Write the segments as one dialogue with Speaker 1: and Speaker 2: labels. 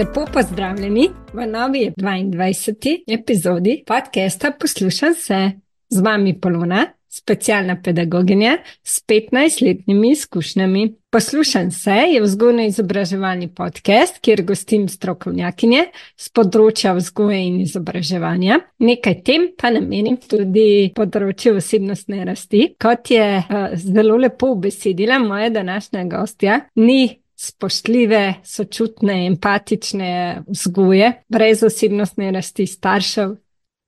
Speaker 1: Lepo pozdravljeni v novi 22. epizodi podcasta Poslušam se z vami Polona, specialna pedagoginja s 15-letnimi izkušnjami. Poslušam se je vzgojno-izobraževalni podcast, kjer gostim strokovnjakinje z področja vzgoje in izobraževanja. Nekaj tem pa namenim tudi področju osebnostne rasti. Kot je uh, zelo lepo besedila moja današnja gostja, ni spoštljive, sočutne, empatične vzgoje, brez osebnostne rasti staršev.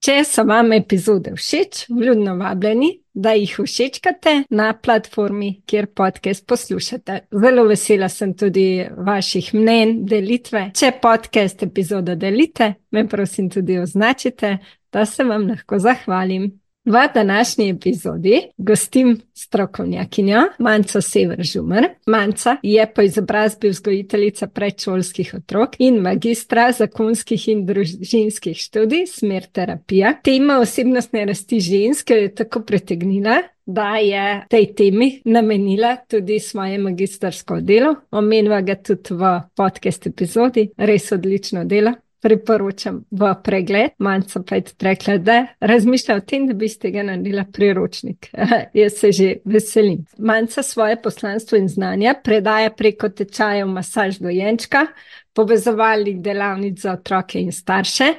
Speaker 1: Če so vam epizode všeč, vljudno vabljeni, da jih všečkate na platformi, kjer podcast poslušate. Zelo vesela sem tudi vaših mnen, delitve. Če podcast epizodo delite, me prosim tudi označite, da se vam lahko zahvalim. V današnji epizodi gostim strokovnjakinjo Manco Sever Žumr. Manca je po izobrazbi vzgojiteljica predšolskih otrok in magistra zakonskih in družinskih študij, smer terapija. Tema osebnostne rasti ženske je tako pritegnila. Da je tej temi namenila tudi svoje magistrsko delo, omenila ga tudi v podcast epizodi, res odlično delo priporočam v pregled. Manjca pa je tudi rekla, da razmišlja o tem, da bi iz tega naredila priročnik. Jaz se že veselim. Manjca svoje poslanstvo in znanja predaja preko tečajev masaž dojenčka, povezovalnih delavnic za otroke in starše.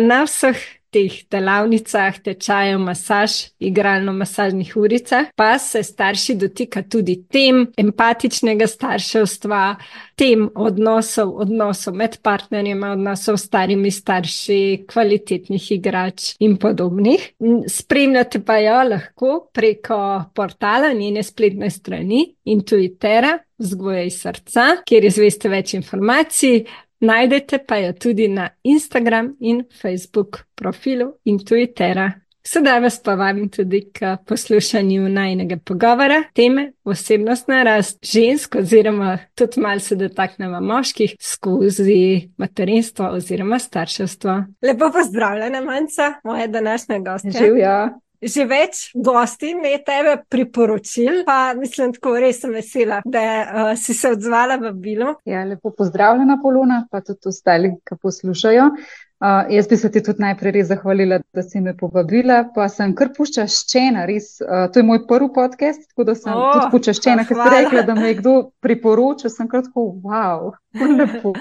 Speaker 1: Na vseh teh delavnicah, tečajev, masaž, igralno-masažnih uricah, pa se starši dotika tudi tem empatičnega starševstva, tem odnosov, odnosov med partnerjem, odnosov s starimi starši, kvalitetnih igrač in podobnih. Spremljate pa jo lahko preko portala njene spletne strani Intuitera. Vzgoja iz srca, kjer izveste več informacij, Najdete pa jo tudi na Instagram in Facebook profilu Intuitera. Sedaj vas pa vabim tudi k poslušanju najnega pogovora, teme osebnostna rast žensk, oziroma tudi malo se dotaknemo moških skozi materinstvo oziroma starševstvo. Lepo pozdravljena, Manca, moja današnja gostja.
Speaker 2: Živijo.
Speaker 1: Že več gosti mi je tebe priporočil, pa mislim, tako res sem vesela, da uh, si se odzvala v bilo.
Speaker 2: Ja, lepo pozdravljena, Polona, pa tudi ostali, ki poslušajo. Uh, jaz bi se ti tudi najprej res zahvalila, da si me povabila, pa sem kar puščaščena, res. Uh, to je moj prvi podcast, tako da sem oh, tudi puščaščena, ker si rekla, da me je kdo priporočil. Sem kar tako, wow, lepo.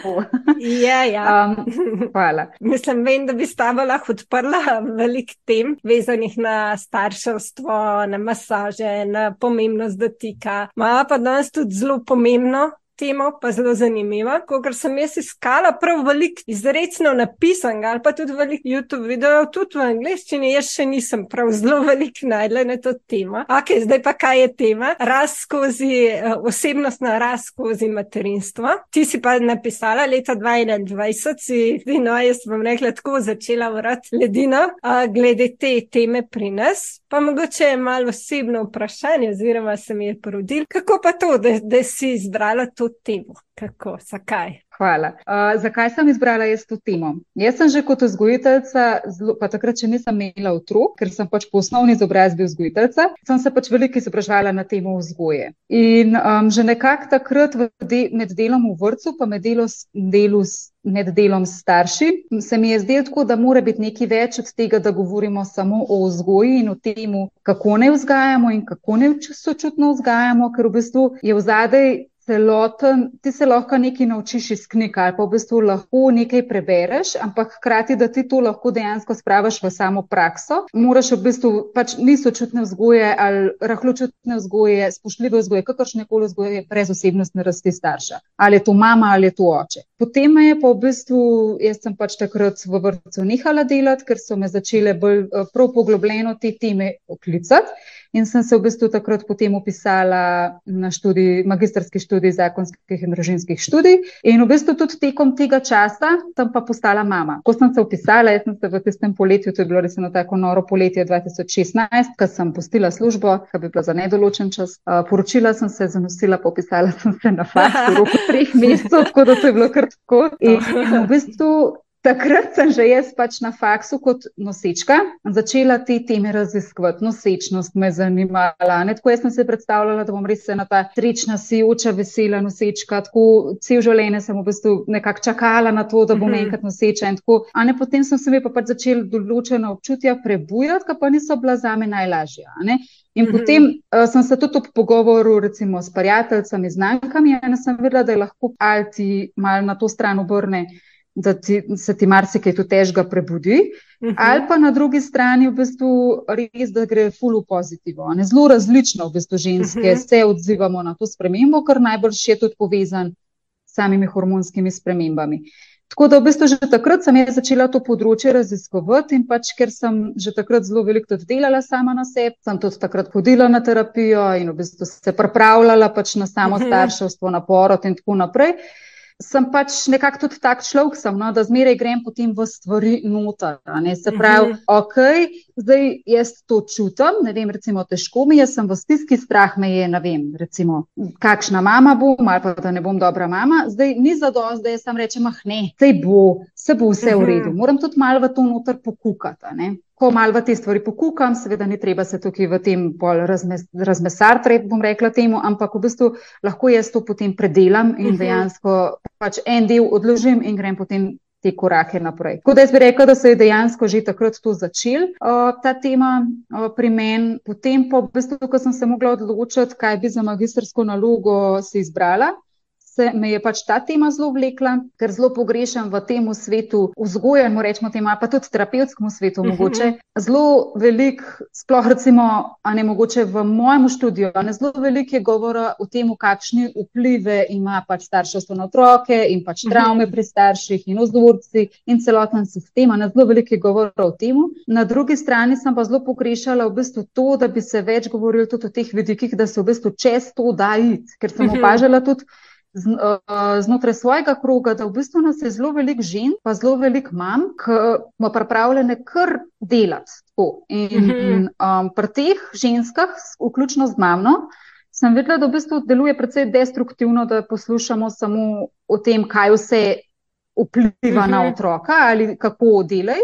Speaker 1: ja, ja.
Speaker 2: Um, hvala.
Speaker 1: Mislim, vem, da bi s tabo lahko odprla velik tem, vezanih na starševstvo, na masaže, na pomembnost dotika. Maja pa danes tudi zelo pomembno, temo pa zelo zanimiva. Ker sem jaz iskala prav veliko izrecno napisanega ali pa tudi veliko YouTube videojev, tudi v angleščini, jaz še nisem prav zelo veliko najdla na to temo. Ok, zdaj pa kaj je tema? Rast skozi uh, osebnostna rast skozi materinstvo. Ti si pa napisala leta 2021, si, no, jaz bom rekla tako, začela vrat ledino, uh, glede te teme pri nas. Pa mogoče je malo osebno vprašanje, oziroma se mi je porodil, kako pa to, da, da si izbrala to temo. Kako, zakaj?
Speaker 2: Hvala. Uh, zakaj sem izbrala jaz to temo? Jaz sem že kot vzgojiteljica, pa takrat, če nisem imela otrok, ker sem pač po osnovni izobrazbi vzgojiteljica, sem se pač veliko izobraževala na temo vzgoje. In um, že nekako takrat de, med delom v vrtu, pa med, delo, delu, med delom s starši, se mi je zdelo tako, da mora biti nekaj več od tega, da govorimo samo o vzgoji in o tem, kako ne vzgajamo in kako ne sočutno vzgajamo, ker v bistvu je v zadej celoten, ti se lahko nekaj naučiš iz knjig ali pa v bistvu lahko nekaj prebereš, ampak hkrati, da ti to lahko dejansko spraviš v samo prakso, moraš v bistvu pač niso čutne vzgoje ali rahločutne vzgoje, spoštljive vzgoje, kakršne koli vzgoje brez osebnostne rasti starša. Ali je to mama ali je to oče. Potem je pa v bistvu, jaz sem pač takrat v vrtu nehala delati, ker so me začele bolj eh, prav poglobljeno te teme oklicati in sem se v bistvu takrat potem upisala na študij, magistrski študij zakonskih in družinskih študij. In v bistvu tudi tekom tega časa sem pa postala mama. Ko sem se upisala, jaz sem se v tistem poletju, to je bilo resno tako noro poletje 2016, ko sem postila službo, ki bi bila za nedoločen čas, uh, poročila sem se, zanosila, popisala sem se na faks v treh mesecev, tako da to je bilo kar tako. In v bistvu takrat sem že jaz pač na faksu kot nosečka začela te teme raziskovati. Nosečnost me je zanimala. Ne, tako jaz sem se predstavljala, da bom res ena ta srečna, sijoča, vesela nosečka. Tako cel življenje sem v bistvu nekako čakala na to, da bom mhm. enkrat noseča. Tako, a ne potem sem se mi pa pač začela določena občutja prebujati, ki pa niso bila za me najlažja. In mm -hmm. potem uh, sem se tudi v pogovoru recimo, s prijateljicami, znankami, in sem videla, da je lahko alti mal na to stran obrne, da ti, se ti marsikaj tu težga prebudi. Mm -hmm. Ali pa na drugi strani v bistvu res, da gre fulu pozitivno. Zelo različno v bistvu ženske mm -hmm. se odzivamo na to spremembo, kar najbolj še je tudi povezan s samimi hormonskimi spremembami. Tako da v bistvu že takrat sem začela to področje raziskovati in pač, ker sem že takrat zelo veliko tudi delala sama na sebi, sem tudi takrat hodila na terapijo in v bistvu se pripravljala pač na samo mhm. starševstvo, na porod in tako naprej sem pač nekako tudi tak človek, sem, no, da zmeraj grem potem v stvari noter. Se pravi, uh -huh. ok, zdaj jaz to čutim, ne vem, recimo težko mi je, sem v stiski, strah me je, ne vem, recimo, kakšna mama bom ali pa da ne bom dobra mama. Zdaj ni za dost, da jaz sam rečem, ah ne, sej bo, se bo vse v redu. Moram tudi malo v to noter pokukati ko malo v te stvari pokukam, seveda ni treba se tukaj v tem bolj razmes, razmesariti, bom rekla temu, ampak v bistvu lahko jaz to potem predelam in mhm. dejansko pač en del odložim in grem potem te korake naprej. Tako da jaz bi rekla, da se je dejansko že takrat to začel, uh, ta tema uh, pri meni, potem pa v bistvu, ko sem se mogla odločiti, kaj bi za magistrsko nalogo si izbrala se me je pač ta tema zelo vlekla, ker zelo pogrešam v tem svetu vzgoja, rečemo temu, pa tudi terapevtskem svetu mhm. mogoče. Zelo velik, sploh recimo, a ne mogoče v mojem študiju, ne zelo veliko je govora o tem, kakšne vplive ima pač starševstvo na otroke in pač mhm. travme pri starših in vzorci in celoten sistem, ne zelo veliko je govora o tem. Na drugi strani sem pa zelo pogrešala v bistvu to, da bi se več govorilo tudi o teh vidikih, da se v bistvu čez to da iti, ker sem mhm. opažala tudi, znotraj svojega kroga, da v bistvu nas je zelo veliko žen, pa zelo veliko mam, ki smo pripravljene kar delati. In, in mhm. um, pri teh ženskah, vključno z mamo, sem videla, da v bistvu deluje precej destruktivno, da poslušamo samo o tem, kaj vse vpliva na mhm. otroka ali kako delaj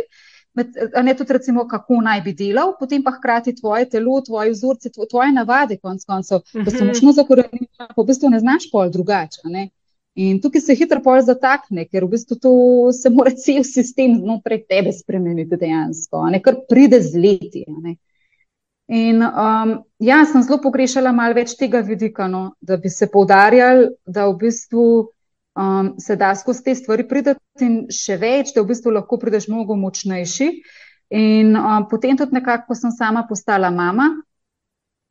Speaker 2: med, ne tudi recimo, kako naj bi delal, potem pa hkrati tvoje telo, tvoje vzorce, tvoje navade, konc koncev, da se mhm. močno zakoreniti, pa v bistvu ne znaš pol drugače. Ne? In tukaj se hitro pol zatakne, ker v bistvu to se mora cel sistem znotraj tebe spremeniti dejansko, ne kar pride z leti. In um, ja, sem zelo pogrešala malo več tega vidika, no, da bi se poudarjali, da v bistvu um, se da skozi te stvari prideti in še več, da v bistvu lahko prideš mnogo močnejši. In um, potem tudi nekako, ko sem sama postala mama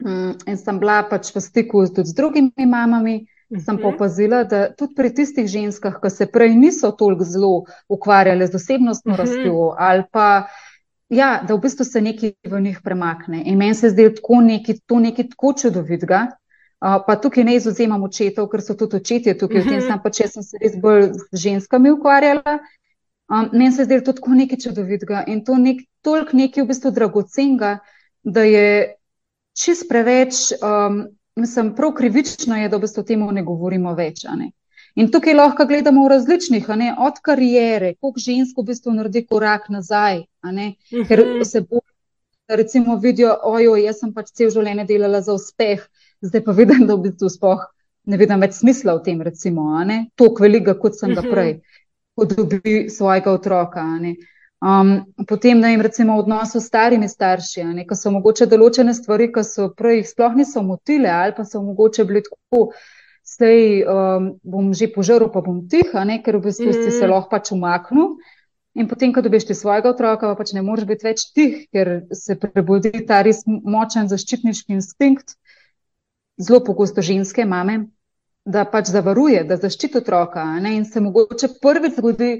Speaker 2: um, in sem bila pač v stiku tudi z drugimi mamami, sem pa mhm. opazila, da tudi pri tistih ženskah, ki se prej niso toliko zelo ukvarjale z osebnostno mhm. rastjo ali pa. Ja, da v bistvu se nekaj v njih premakne. In meni se zdi tako nekaj, to nekaj tako čudovitega, pa tukaj ne izuzemam očetov, ker so tudi očetje tukaj, uh -huh. v tem mhm. sem pa če sem se res bolj z ženskami ukvarjala. Um, meni se zdi to tako nekaj čudovitega in to nek, toliko nekaj v bistvu dragocenga, da je čist preveč, um, mislim, prav krivično je, da v bistvu temu ne govorimo več. Ne? In tukaj lahko gledamo v različnih, ne, od karijere, koliko žensko v bistvu naredi korak nazaj, -huh. ker mhm. se bo, recimo, vidijo, ojoj, jaz sem pač cel življenje delala za uspeh zdaj pa vidim, da v bistvu spoh ne vidim več smisla v tem, recimo, toliko velikega, kot sem ga mhm. prej, kot dobi svojega otroka. Um, potem, da jim recimo v odnosu s starimi starši, ko so mogoče določene stvari, ki so prej sploh niso motile ali pa so mogoče bili tako, sej um, bom že požrl, pa bom tiha, ne? ker v bistvu mm. si se mhm. lahko pač umaknil. In potem, ko dobiš ti svojega otroka, pa pač ne moreš biti več tih, ker se prebudi ta res močen zaščitniški instinkt zelo pogosto ženske mame, da pač zavaruje, da zaščiti otroka. Ne? In se mogoče prvič zgodi,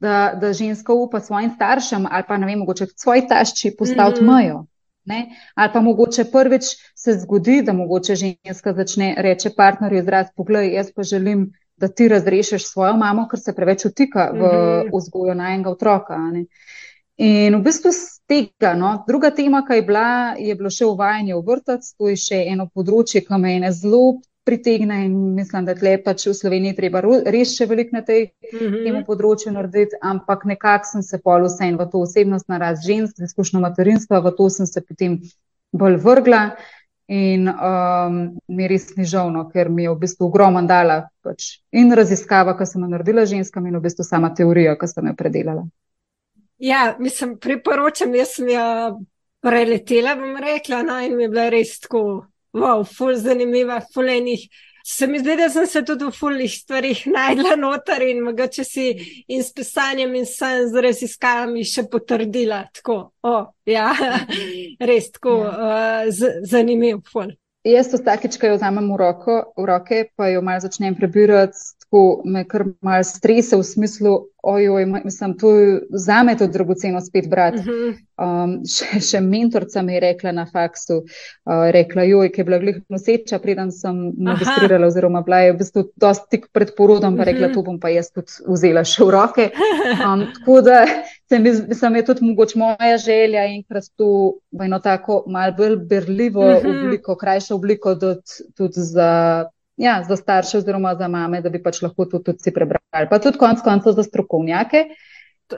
Speaker 2: da, da ženska upa svojim staršem ali pa ne vem, mogoče svoji tašči postaviti mm -hmm. mejo. Ne? Ali pa mogoče prvič se zgodi, da mogoče ženska začne reči partnerju izraz, poglej, jaz pa želim, da ti razrešiš svojo mamo, ker se preveč utika v mhm. vzgojo najnega otroka. Ne? In v bistvu z tega, no, druga tema, ki je bila, je bilo še uvajanje v vrtec, to je še eno področje, ki me je zelo pritegne in mislim, da tle pač v Sloveniji treba res še veliko na tej, mm -hmm. temu področju narediti, ampak nekako sem se pol vsem v to osebnost naraz žensk, z izkušnjo materinstva, v to sem se potem bolj vrgla. In um, mi res ni žal, no, ker mi je v bistvu ogromno dala pač in raziskava, ki sem jo naredila ženskam, in v bistvu sama teorija, ki sem jo predelala.
Speaker 1: Ja, mislim, priporočam, jaz sem jo preletela, bom rekla, no, in mi je bila res tako, wow, ful zanimiva, ful enih. Se mi zdi, da sem se tudi v fulnih stvarih najdla noter in mogoče si in s pisanjem in sem z raziskavami še potrdila. Tako, o, ja, res tako, ja. uh, zanimiv ful.
Speaker 2: Jaz to vsakeč, ko jo vzamem v, roko, v roke, pa jo malo začnem prebirati, tako me kar malo strese v smislu, ojoj, mislim, to za me to dragoceno spet brati. Uh mhm. -huh. um, še, še mentorca mi je rekla na faksu, uh, rekla, joj, ki je bila glih noseča, preden sem magistrirala, oziroma bila je v bistvu dosti tik pred porodom, pa rekla, uh mhm. -huh. to bom pa jaz tudi vzela še v roke. Um, tako da se mi zdi, je tudi mogoče moja želja enkrat to v eno tako mal bolj berljivo uh mhm. -huh. obliko, krajšo obliko tudi, tudi za ja, za starše oziroma za mame, da bi pač lahko to tudi prebrali. Pa tudi konec koncev za strokovnjake,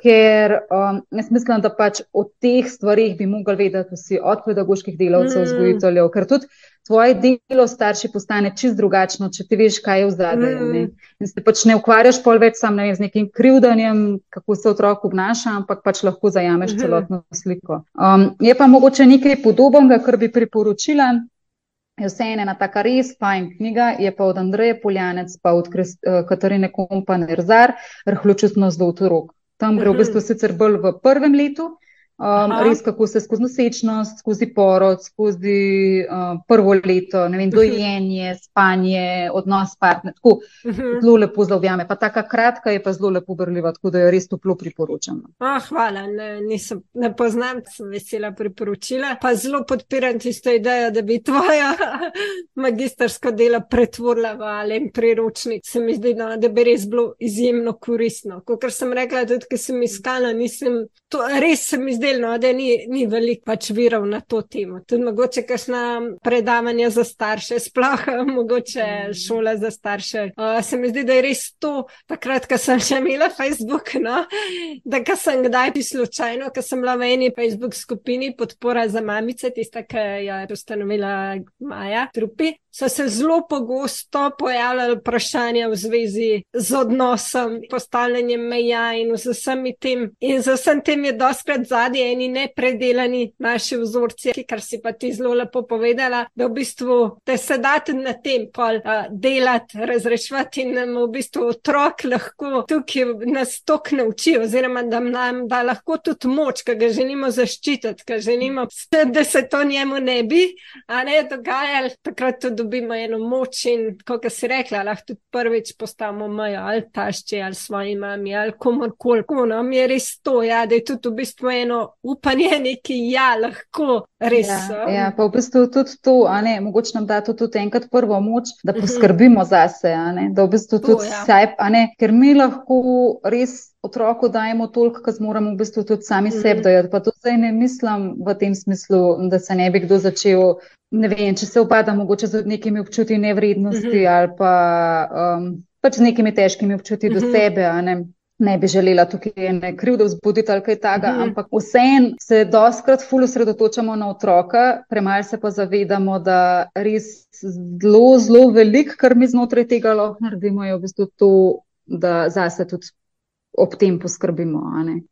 Speaker 2: ker um, jaz mislim, da pač o teh stvarih bi mogli vedeti vsi od pedagoških delavcev, mm. vzgojiteljev, ker tudi tvoje delo starši postane čist drugačno, če ti veš, kaj je v zadnje. Mm. In se pač ne ukvarjaš pol več sam ne, z nekim krivdanjem, kako se otrok obnaša, ampak pač lahko zajameš mm. celotno sliko. Um, je pa mogoče nekaj podobnega, kar bi priporočila je vseeno ena taka res fajn knjiga, je pa od Andreja Poljanec, pa od uh, Katarine Kompan-Erzar, Rhločustnost do otrok. Tam gre v bistvu sicer bolj v prvem letu, Um, res, kako se skozi nosečnost, skozi porod, skozi uh, prvo leto, vem, dojenje, spanje, odnos s partnerjem. Tako mhm. zelo lepo zaobjame. Pa taka kratka je pa zelo lepo brljiva, tako da jo res toplo priporočam.
Speaker 1: Oh, hvala, ne, nisem, ne poznam, sem vesela priporočila. Pa zelo podpiram tisto idejo, da bi tvoja magistrsko delo pretvorila v alen priročnik. Se mi zdi, no, da bi res bilo izjemno koristno. Kot sem rekla, tudi, ker sem iskala, nisem, to res se mi zdi delno, da ni, ni veliko pač virov na to temo. Tudi mogoče kakšna predavanja za starše, sploh mogoče šola za starše. Uh, se mi zdi, da je res to, takrat, ko sem še imela Facebook, no? da ka sem kdaj bi slučajno, ko sem bila v eni Facebook skupini podpora za mamice, tista, ki je ustanovila Maja Trupi, so se zelo pogosto pojavljali vprašanja v zvezi z odnosom, postavljanjem meja in z vsem tem. In z vsem tem je doskrat zadnji ponavadi eni nepredelani naši vzorci, kar si pa ti zelo lepo povedala, da v bistvu te se dati na tem pol uh, delati, razrešvati in nam v bistvu otrok lahko tukaj nas tok nauči, oziroma da nam da lahko tudi moč, ki ga želimo zaščititi, ki želimo, da se to njemu ne bi, a ne dogajalo, takrat tudi dobimo eno moč in, kot si rekla, lahko tudi prvič postavimo mejo ali tašče ali svoji mami ali komorkoli. No, mi je res to, ja, da je tudi v bistvu eno upanje, neki ja, lahko res.
Speaker 2: Ja, ja, pa v bistvu tudi to, ne, mogoče nam da to tudi enkrat prvo moč, da mhm. poskrbimo uh -huh. zase, da v bistvu tudi ja. sebe, ja. ker mi lahko res. Otroku dajemo toliko, kar moramo v bistvu tudi sami mm. sebi dojeti. Pa to zdaj ne mislim v tem smislu, da se ne bi kdo začel, ne vem, če se upada mogoče z nekimi občutki nevrednosti mm -hmm. ali pa um, pač z nekimi težkimi občutki mm -hmm. do mhm. sebe ne bi želela tukaj ne krivdo vzbuditi ali kaj takega, mm. ampak vseen se doskrat ful osredotočamo na otroka, premaj se pa zavedamo, da res zelo, zelo velik, kar mi znotraj tega lahko naredimo, je v bistvu to, da zase tudi ob tem poskrbimo.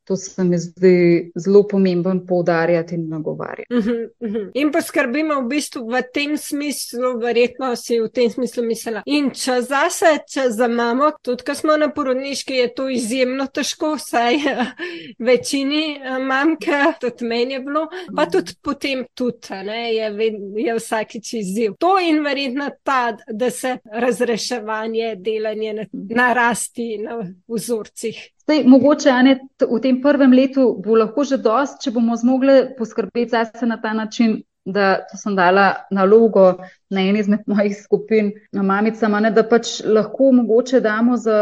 Speaker 2: To se mi zdi zelo pomemben poudarjati in nagovarjati. Uh -huh,
Speaker 1: uh -huh. In poskrbimo v bistvu v tem smislu, verjetno si v tem smislu mislila. In če zase, če za mamo, tudi ko smo na porodniški, je to izjemno težko, vsaj večini eh, mamke, tudi meni je bilo, pa tudi potem tudi, ne, je, je vsakič izziv. To in verjetno ta, da se razreševanje, delanje na, narasti na vzorcih.
Speaker 2: Zdaj, mogoče ne, v tem prvem letu bo lahko že dost, če bomo zmogli poskrbeti zase na ta način, da sem dala nalogo na eni izmed mojih skupin, na mamicama, ne, da pač lahko mogoče damo za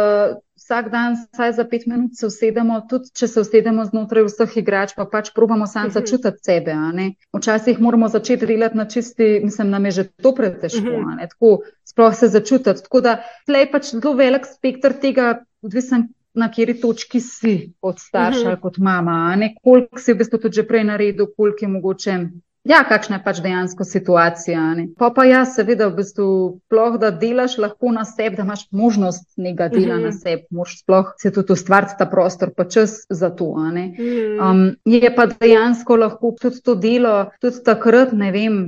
Speaker 2: vsak dan, vsaj za pet minut se usedemo, tudi če se usedemo znotraj vseh igrač, pa pač probamo sam mhm. začutiti sebe. Včasih moramo začeti delati na čisti, mislim, nam je že to pretežko, mhm. tako sploh se začutiti. Tako da tle je pač zelo velik spektr tega, odvisen. Na kateri točki si kot starš ali kot mama, koliko si v bistvu tudi že prej naredil, koliko je mogoče Ja, kakšna je pač dejansko situacija. Ne? Pa pa ja, seveda, v bistvu, sploh da delaš lahko na sebi, da imaš možnost nekega dela mm. na sebi, moš sploh se tudi ustvariti ta prostor, pa čas za to. Mm. Um, je pa dejansko lahko tudi to delo, tudi takrat, ne vem,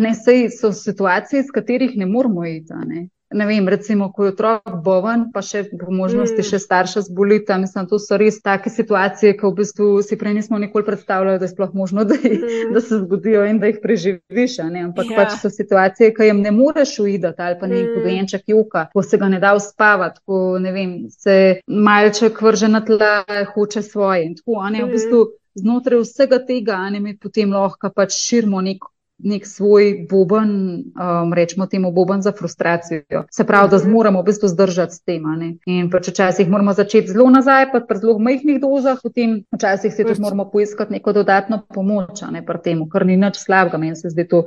Speaker 2: ne sej so situacije, iz katerih ne moramo iti ne vem, recimo, ko je otrok boven, pa še po možnosti mm. še starša zbolita. Mislim, to so res take situacije, ki v bistvu si prej nismo nikoli predstavljali, da je sploh možno, da, mm. da se zgodijo in da jih preživiš. Ampak ja. pač so situacije, ki jim ne moreš uidati ali pa ne mm. dojenček juka, ko se ga ne da uspavati, ko ne vem, se malček vrže na tla, hoče svoje. In tako, ne, v bistvu, mm. znotraj vsega tega, ne, mi potem lahko pač širimo neko nek svoj boben, um, rečemo temu boben za frustracijo. Se pravi, da mhm. zmoremo v bistvu zdržati s tem. In pač včasih moramo začeti zelo nazaj, pa pri zelo majhnih dozah, potem včasih si tudi moramo poiskati neko dodatno pomoč, ne pri tem, kar ni nič slabega. Meni se zdi to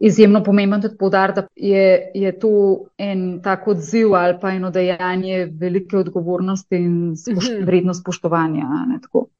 Speaker 2: izjemno pomemben tudi podar, da je, je to en tak odziv ali pa eno dejanje velike odgovornosti in spoš, mhm. vredno spoštovanja.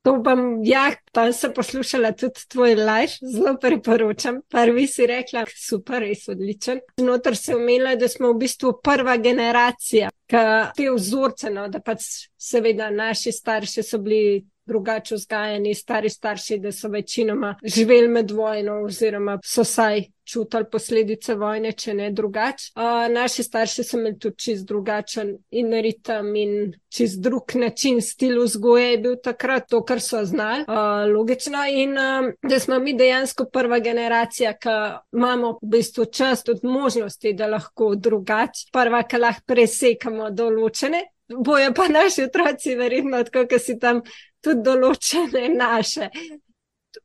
Speaker 1: To bom, ja, pa sem poslušala tudi tvoj live, zelo priporočam. Prvi si rekla, super, res odličen. Znotraj se umela, da smo v bistvu prva generacija, ki te vzorce, no, da pač seveda naši starši so bili drugače vzgajani, stari starši, da so večinoma živeli med vojno, oziroma so saj čutili posledice vojne, če ne drugače. Uh, naši starši so imeli tudi čist drugačen in ritem in čist drug način, stil vzgoje je bil takrat to, kar so znali. Uh, logično in um, da smo mi dejansko prva generacija, ki imamo v bistvu čas, tudi možnosti, da lahko drugače, prva, ki lahko presekamo določene. Bojo pa naši otroci, verjetno, kot si tam tudi določene naše.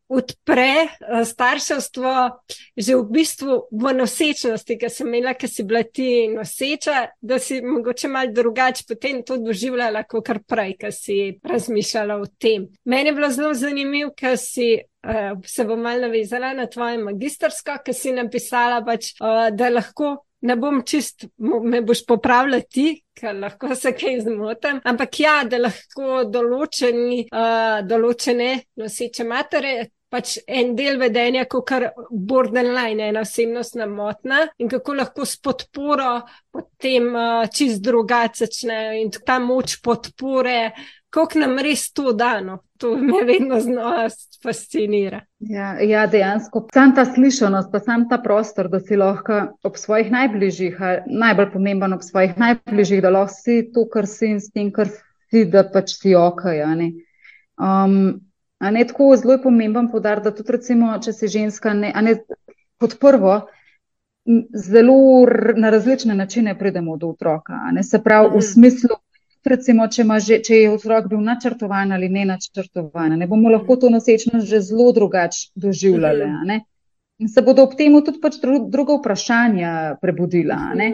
Speaker 1: Odpre eh, starševstvo že v bistvu v nosečnosti, ki sem imela, ki si bila ti noseča, da si mogoče malo drugače potem to doživljala, kot kar prej, ki si razmišljala o tem. Meni je bilo zelo zanimivo, ker si uh, se bom malo navezala na tvoje magistrsko, ki si napisala, pač, uh, da lahko ne bom čist, me boš popravljala ti, ker lahko se kaj zmotim. Ampak ja, da lahko določeni, uh, določene noseče matere. Pač en del vedenja, kot kar borderline, ena osebnostna motna, in kako lahko s podporo potem uh, čist drugače začnejo, in ta moč podpore, kako nam res to dano. To me vedno znova fascinira.
Speaker 2: Ja, ja, dejansko. Sam ta slišanost, pa sam ta prostor, da si lahko ob svojih najbližjih, najbolj pomemben ob svojih najbližjih, da lahko si to, kar si in s tem, kar si, da pač si ok. Um, a ne tako zelo je pomemben podar, da tudi recimo, če si ženska, ne, ne kot prvo. Zelo na različne načine pridemo do otroka. Se pravi, v mhm. smislu, recimo, če, že, če je otrok bil načrtovan ali ne načrtovan, ne bomo lahko to nosečnost že zelo drugače doživljali. Ne? In se bodo ob tem tudi pač druga vprašanja prebudila. Ne?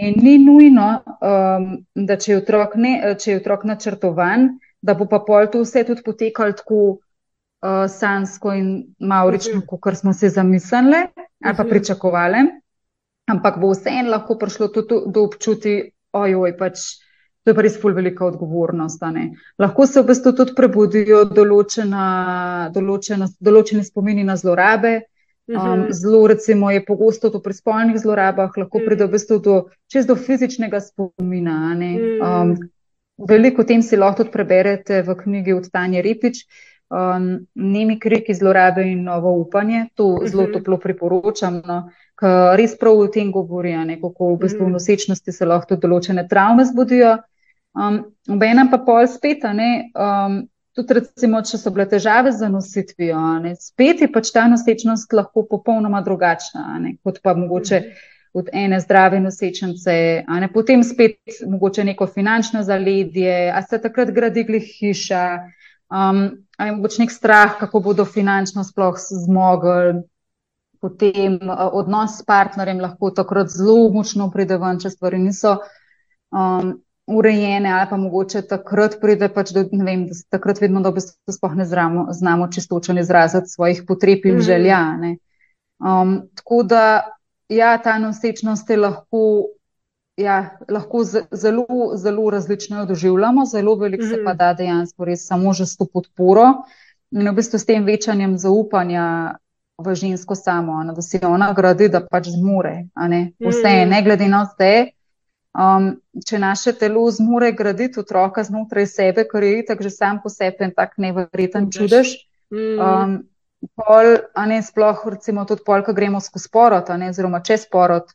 Speaker 2: In ni nujno, um, da če je, otrok ne, če je otrok načrtovan, da bo pa pol to vse tudi potekalo tako uh, sansko in maurično, kot smo se zamislili ali pa pričakovali. Ampak bo vseeno lahko prišlo tudi do občuti, ojoj, pač. To je pa res ful velika odgovornost. Lahko se v bistvu tudi prebudijo določena, določena, določene spomini na zlorabe. Um, mhm. zelo, recimo, je pogosto to pri spolnih zlorabah, lahko pride v bistvu do, čez do fizičnega spomina. Mhm. Um, veliko tem si lahko tudi preberete v knjigi od Tanja Ripič. Um, Nemi kriki zlorabe in novo upanje, to zelo mhm. toplo priporočam. No ki res prav o tem govorijo, kako v bistvu v nosečnosti se lahko določene travme zbudijo. Um, Obenem pa pol spet, ne, um, tudi recimo, če so bile težave z nositvijo, ne, spet je pač ta nosečnost lahko popolnoma drugačna, ne, kot pa mogoče od ene zdrave nosečnice, a ne potem spet mogoče neko finančno zaledje, a se takrat gradi glih hiša, um, a je mogoče nek strah, kako bodo finančno sploh zmogli. Potem odnos s partnerjem lahko takrat zelo močno pride ven, če stvari niso um, urejene, ali pa mogoče takrat pride, pač do, ne vem, da takrat vedno dobro sploh ne znamo, znamo čistočen izraziti svojih potreb in mm -hmm. želja. Um, tako da, ja, ta nosečnost je lahko. Ja, lahko zelo, zelo različno jo doživljamo, zelo veliko mm -hmm. se pa mhm. da dejansko res samo že s to podporo in v bistvu s tem večanjem zaupanja v žensko samo, da se ona gradi, da pač zmore. Vse, mm. ne glede na vse, um, če naše telo zmore graditi otroka znotraj sebe, kar je tako že sam po sebi en tak nevreten čudež. Mm. Um, pol, a ne sploh, recimo, tudi pol, ko gremo skozi porod, oziroma čez porod.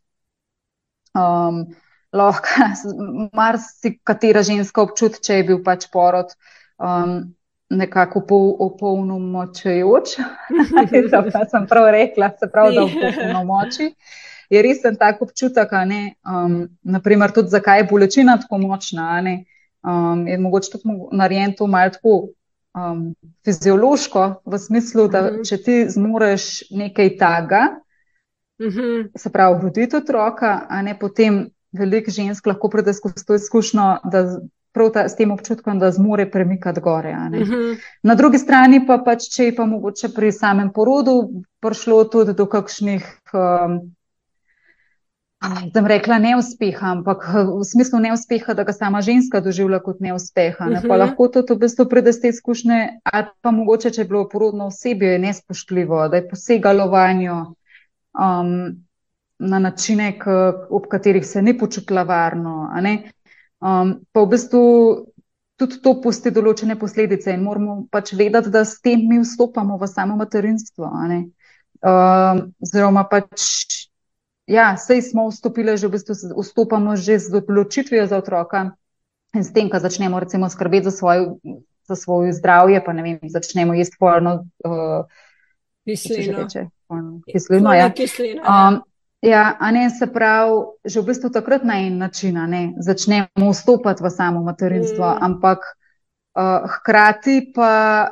Speaker 2: Um, lahko marsikatera ženska občuti, če je bil pač porod. Um, nekako pol, opolnomočujoč. to sem prav rekla, se pravi, da opolnomoči. Je res en tak občutek, ne, um, naprimer, tudi zakaj je bolečina tako močna. Um, je mogoče tudi narejen to malo tako um, fiziološko, v smislu, da uh mhm. -huh. če ti zmoreš nekaj taga, uh mhm. -huh. se pravi, roditi otroka, a ne potem veliko žensk lahko pride skozi to izkušnjo, da prav ta, s tem občutkom, da zmore premikati gore. Uh mhm. -huh. Na drugi strani pa pač, če je pa mogoče pri samem porodu prišlo tudi do kakšnih. Um, Sem rekla neuspeha, ampak v smislu neuspeha, da ga sama ženska doživlja kot neuspeha. Ne? Pa mhm. lahko to v bistvu pride z te izkušnje, ali pa mogoče, če je bilo porodno osebje nespoštljivo, da je posegalo vanjo um, na načine, k, ob katerih se ni počutila varno. Um, pa v bistvu tudi to pusti določene posledice in moramo pač vedeti, da s tem mi vstopamo v samo materinstvo. Oziroma, um, pač, ja, sej smo vstopili, že v bistvu vstopamo že z odločitvijo za otroka in s tem, ko začnemo recimo skrbeti za svoje, za svoje zdravje, pa ne vem, začnemo jesti polno. Uh,
Speaker 1: kislino.
Speaker 2: Kislino, ja. Kislino, ja. Um, Ja, a ne se pravi, že v bistvu takrat na en način ne, začnemo vstopati v samo materinstvo, mm. ampak uh, hkrati pa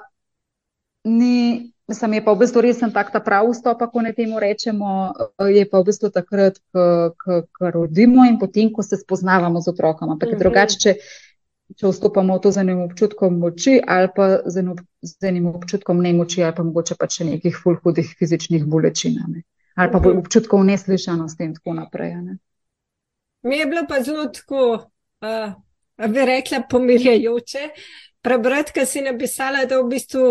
Speaker 2: ni, mislim, je pa v bistvu resen tak ta prav vstop, ko ne temu rečemo, uh, je pa v bistvu takrat, ko rodimo in potem, ko se spoznavamo z otrokom. Ampak mm -hmm. drugače, če, če vstopamo v to z enim občutkom moči ali pa z enim, z enim občutkom nemoči ali pa mogoče pa še nekih fulhudih fizičnih bolečin. Ne ali pa mhm. občutkov neslišanosti in tako naprej. Ne?
Speaker 1: Mi je bilo pa zelo tako, uh, bi rekla, pomirjajoče prebrati, kar si napisala, da v bistvu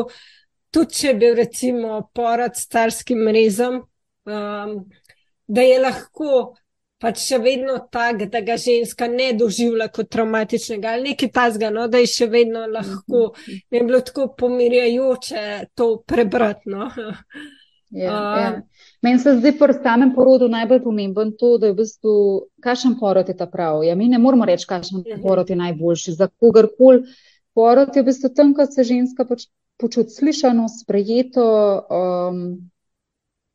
Speaker 1: tudi če bi recimo porod s starskim rezom, um, da je lahko. Pač še vedno tako, da ga ženska ne doživlja kot traumatičnega ali nekaj tasga, no, da je še vedno lahko. Mhm. Mi je bilo tako pomirjajoče to prebrati. No.
Speaker 2: Ja, uh, ja. Meni se zdi pri samem porodu najbolj pomemben to, da je v bistvu, kakšen porod je ta prav. Ja, mi ne moramo reči, kakšen mhm. porod je najboljši. Za kogarkoli porod je v bistvu tam, ko se ženska poč, počuti slišano, sprejeto, um,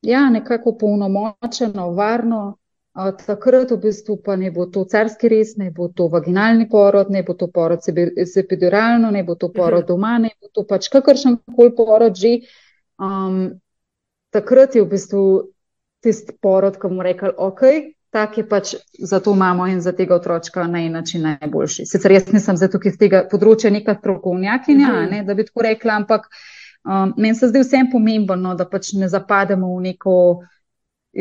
Speaker 2: ja, nekako polnomočeno, varno. Uh, takrat v bistvu pa ne bo to carski res, ne bo to vaginalni porod, ne bo to porod z epiduralno, ne bo to porod mhm. doma, ne bo to pač kakršen koli porod že. Um, takrat je v bistvu tisti porod, ki bomo rekli, ok, tak je pač za to mamo in za tega otročka na en način najboljši. Sicer jaz nisem za tukaj z tega področja neka strokovnjakinja, mm ne, da bi tako rekla, ampak um, meni se zdi vsem pomembno, no, da pač ne zapademo v neko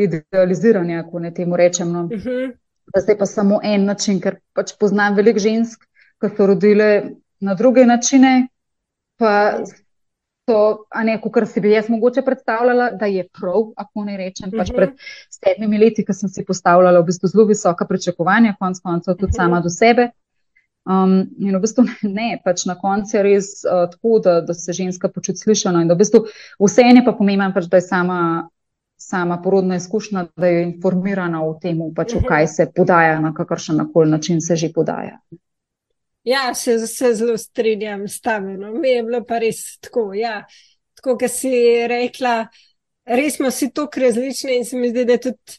Speaker 2: idealiziranje, ako ne temu rečem. No. Mm -hmm. Da zdaj pa samo en način, ker pač poznam veliko žensk, ki so rodile na druge načine, pa to, a ne, kot si bi jaz mogoče predstavljala, da je prav, ako ne rečem. Pač mhm. pred sedmimi leti, ko sem si postavljala v bistvu zelo visoka pričakovanja, konc koncev tudi sama do sebe. Um, in v bistvu ne, pač na koncu je res uh, tako, da, da se ženska počuti slišano in da v bistvu vse je pa pomembno, pač, da je sama, sama porodna izkušnja, da je informirana o tem, pač, v mhm. kaj se podaja, na kakršen način se že podaja.
Speaker 1: Ja, se, se zelo strinjam s tem. No. Mi je bilo pa res tako. Ja. Tako, kot si rekla, res smo si tako različni in se mi zdi, da tudi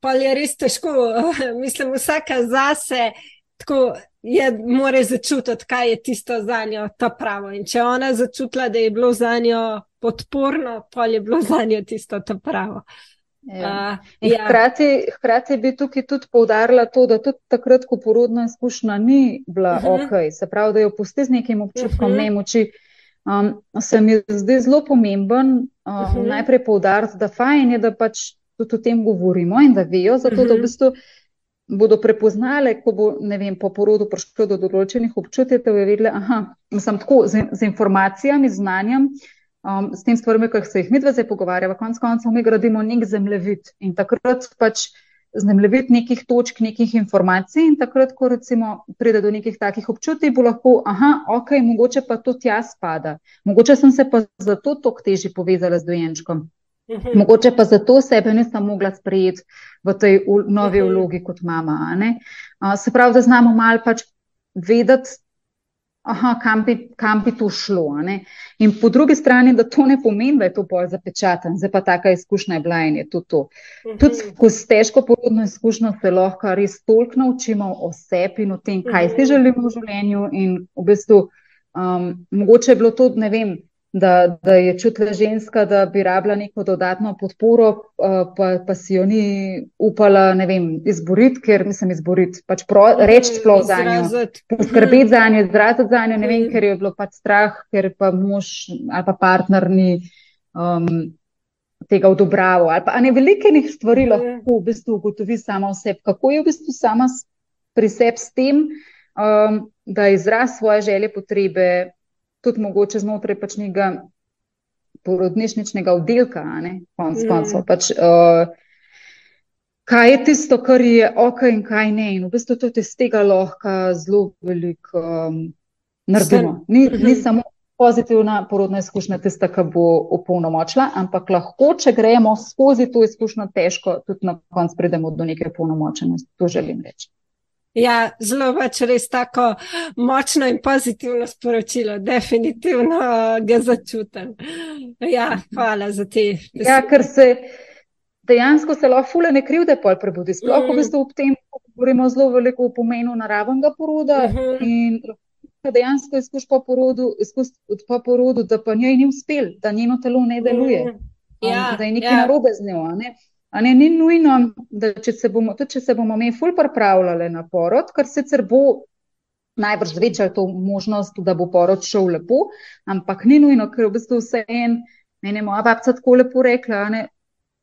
Speaker 1: pa je res težko. Mislim, vsaka zase. Tako je, mora začutiti, kaj je tisto za njo, ta pravo. In če ona začutila, da je bilo za njo podporno, pa je bilo za njo tisto, ta pravo.
Speaker 2: Ja. Ja. Hkrati, hkrati bi tukaj tudi poudarila to, da tudi takrat, ko porodna izkušnja ni bila uh -huh. ok, se pravi, da jo pusti z nekim občutkom uh -huh. nemoči, um, se mi zdi zelo pomemben um, uh -huh. najprej poudariti, da fajn je, da pač tudi o tem govorimo in da vejo, zato uh -huh. da v bistvu bodo prepoznale, ko bo vem, po porodu prišlo do določenih občutij, da je vedela, da sem tako z, z informacijami, znanjem um, s tem stvarmi, ki se jih mi dve zdaj pogovarjava, konec koncev mi gradimo nek zemljevid in takrat pač zemljevid nekih točk, nekih informacij in takrat, ko recimo pride do nekih takih občutij, bo lahko, aha, ok, mogoče pa to tja spada, mogoče sem se pa zato tok teži povezala z dojenčkom. Uhum. Mogoče pa zato sebe nisem mogla sprejeti v tej novi vlogi kot mama. Uh, se pravi, da znamo malo pač vedeti, aha, kam, bi, kam bi to šlo. In po drugi strani, da to ne pomeni, da je to bolj zapečatan, zdaj pa taka izkušnja je bila in je to to. -huh. Tudi skozi težko porodno izkušnjo se lahko res toliko naučimo o sebi in o tem, kaj -huh. si želimo v življenju. In v bistvu, um, mogoče je bilo to, ne vem da, da je čutila ženska, da bi rabila neko dodatno podporo, uh, pa, pa si jo ni upala vem, izboriti, ker mislim izboriti, pač pro, reči sploh za njo, poskrbeti za njo, izraziti za njo, ne vem, ker je bilo pač strah, ker pa mož ali pa partner ni. Um, Tega odobravo, ali pa ne velike njih stvari lahko v bistvu ugotovi sama v sebi, kako je v bistvu sama pri sebi s tem, um, da izraz svoje želje, potrebe, tudi mogoče znotraj pač nekega porodnišničnega oddelka, konc mm. koncev. Pač, uh, kaj je tisto, kar je ok in kaj ne. In v bistvu tudi iz tega lahko zelo veliko um, naredimo. Ni, ni mhm. samo pozitivna porodna izkušnja tista, ki bo opolnomočila, ampak lahko, če gremo skozi to izkušnjo težko, tudi na koncu pridemo do neke opolnomočenosti. To želim reči.
Speaker 1: Ja, zelo pač res tako močno in pozitivno sporočilo, definitivno ga začutim. Ja, hvala za te.
Speaker 2: Ja, ker se dejansko se lahko fule ne krivde pol prebudi. Sploh, mm. v bistvu ob tem govorimo zelo veliko o pomenu naravnega poroda mm -hmm. in dejansko izkuš po porodu, izkuš po porodu, da pa njej ni uspel, da njeno telo ne deluje, mm. ja, um, da je nekaj ja. narobe z njo. Ne? Ne, ni nujno, da če se bomo, tudi če se bomo mi ful pripravljali na porod, kar sicer bo najbrž zvečal to možnost, da bo porod šel lepo, ampak ni nujno, ker v bistvu vse en, meni je moja babca tako lepo rekla, ne,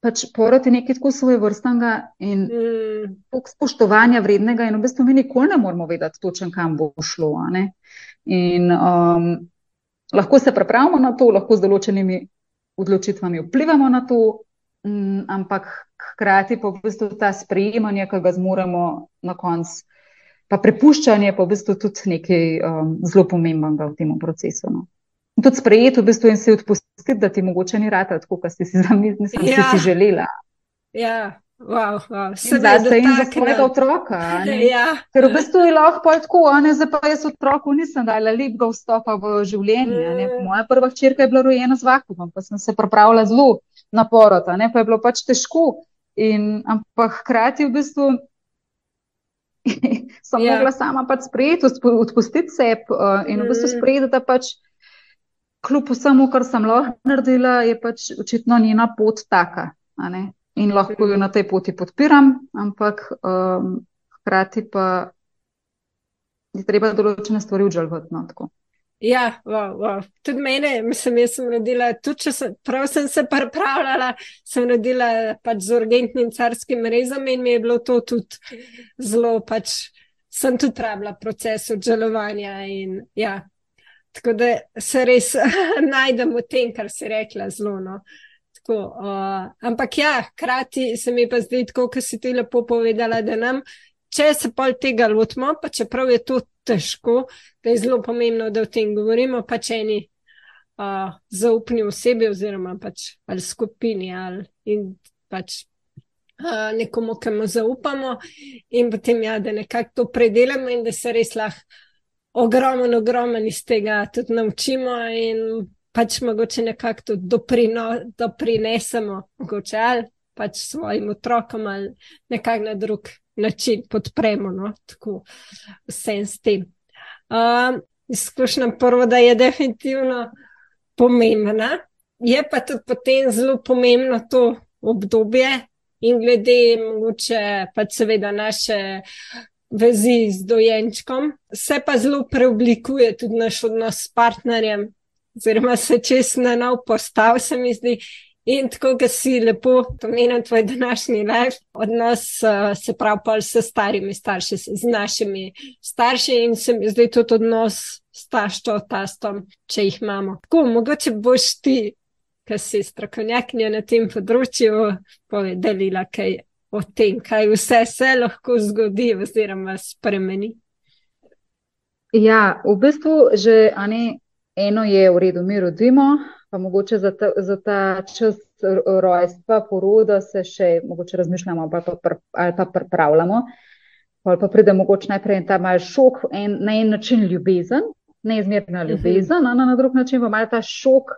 Speaker 2: pač porod je nekaj tako svoje vrstnega in mm. spoštovanja vrednega in v bistvu mi nikoli ne moramo vedeti točen, kam bo šlo. In um, lahko se pripravimo na to, lahko z določenimi odločitvami vplivamo na to, Mm, ampak hkrati pa v bistvu ta sprejemanje, ki ga zmoremo na koncu, pa prepuščanje, pa v bistvu tudi nekaj um, zelo pomembnega v tem procesu. No. Tudi sprejeti v bistvu in se odpustiti, da ti mogoče ni rata, tako kot si si zamislila, ja. si želela.
Speaker 1: Ja. Wow, wow.
Speaker 2: Zdaj se jim za svojega otroka. Ja. Ker v bistvu je lahko tako, ne zdaj pa jaz otroku nisem dala lepega vstopa v življenje. Mm. Moja prva črka je bila rojena z vakumom, pa sem se pripravila zelo na porod, pa je bilo pač težko. In, ampak hkrati v bistvu sem ja. mogla sama pač sprejeti, odpustiti se uh, in v bistvu mm. sprejeti, da pač kljub vsemu, kar sem lahko naredila, je pač očitno njena pot taka. In lahko jo na tej poti podpiram, ampak um, hkrati pa je treba določene stvari užalvati. No,
Speaker 1: Ja, wow, wow. tudi mene, mislim, jaz sem naredila, tudi če sem, prav sem se pripravljala, sem naredila pač z urgentnim carskim rezom in mi je bilo to tudi zelo, pač sem tudi rabila proces odžalovanja in ja, tako da se res najdem v tem, kar si rekla, zelo. No. Tako, uh, ampak ja, hkrati se mi pa zdi tako, kar si ti lepo povedala, da nam, če se pol tega lotimo, pa čeprav je to težko, da je zelo pomembno, da o tem govorimo, pač eni uh, zaupni osebi oziroma pač ali skupini ali in pač. Uh, nekomu, ki mu zaupamo, in potem, ja, da nekako to predelamo, in da se res lahko ogromno, ogromno iz tega tudi naučimo, in pač mogoče nekako to doprino, doprinesemo, mogoče ali pač svojim otrokom, ali nekako na drug način podpremo, no? tako vse s tem. Um, izkušnja prvo, da je definitivno pomembna, je pa tudi potem zelo pomembno to obdobje, in glede mogoče pa seveda naše vezi z dojenčkom, se pa zelo preoblikuje tudi naš odnos s partnerjem, oziroma se čez na nov postav, se mi zdi. In tako, da si lepo pomenil tvoj današnji life, odnos uh, se pravi pa s starimi starši, z našimi starši in se mi zdi tudi odnos s taščo, tastom, če jih imamo. Tako, mogoče boš ti, ki si strokovnjakinja na tem področju, povedala kaj o tem, kaj vse se lahko zgodi oziroma spremeni.
Speaker 2: Ja, v bistvu že ne, eno je v redu, mi rodimo pa mogoče za ta, za ta čas rojstva, poroda se še mogoče razmišljamo ali pa, pr, ali pa pripravljamo. Ali pa pride mogoče najprej ta mal šok, en, na en način ljubezen, neizmerna mhm. ljubezen, a na, na drug način pa mal ta šok,